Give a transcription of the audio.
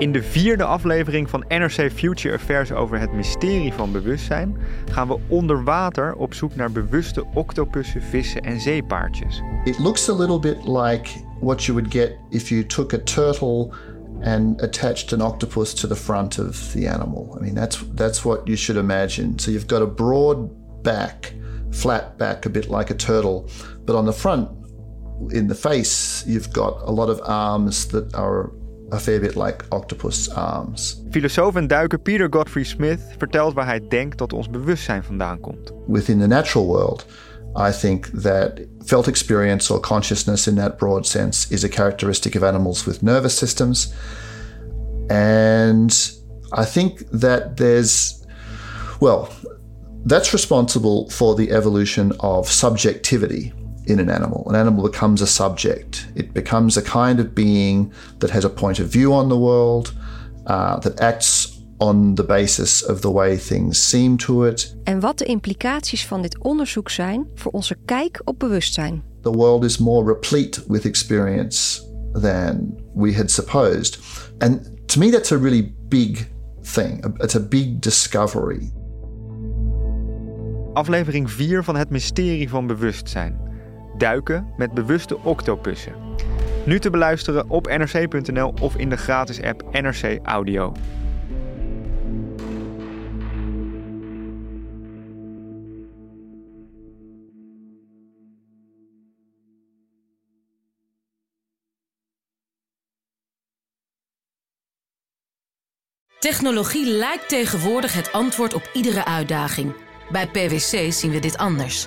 In de vierde aflevering van NRC Future Affairs over het mysterie van bewustzijn gaan we onder water op zoek naar bewuste octopussen, vissen en zeepaardjes. It looks a little bit like what you would get if you took a turtle and attached an octopus to the front of the animal. I mean that's that's what you should imagine. So you've got a broad back, flat back, a bit like a turtle, but on the front in the face you've got a lot of arms that are a fair bit like octopus arms. Filosoof en duiker Peter Godfrey Smith vertelt waar hij denkt dat ons bewustzijn vandaan komt. Within the natural world, I think that felt experience or consciousness in that broad sense is a characteristic of animals with nervous systems. And I think that there's, well, that's responsible for the evolution of subjectivity in an animal. An animal becomes a subject. It becomes a kind of being that has a point of view on the world, uh, that acts on the basis of the way things seem to it. En wat de implicaties van dit onderzoek zijn voor onze kijk op bewustzijn. The world is more replete with experience than we had supposed. And to me, that's a really big thing. It's a big discovery. Aflevering 4 van Het Mysterie van Bewustzijn duiken met bewuste octopussen. Nu te beluisteren op nrc.nl of in de gratis app NRC Audio. Technologie lijkt tegenwoordig het antwoord op iedere uitdaging. Bij PwC zien we dit anders.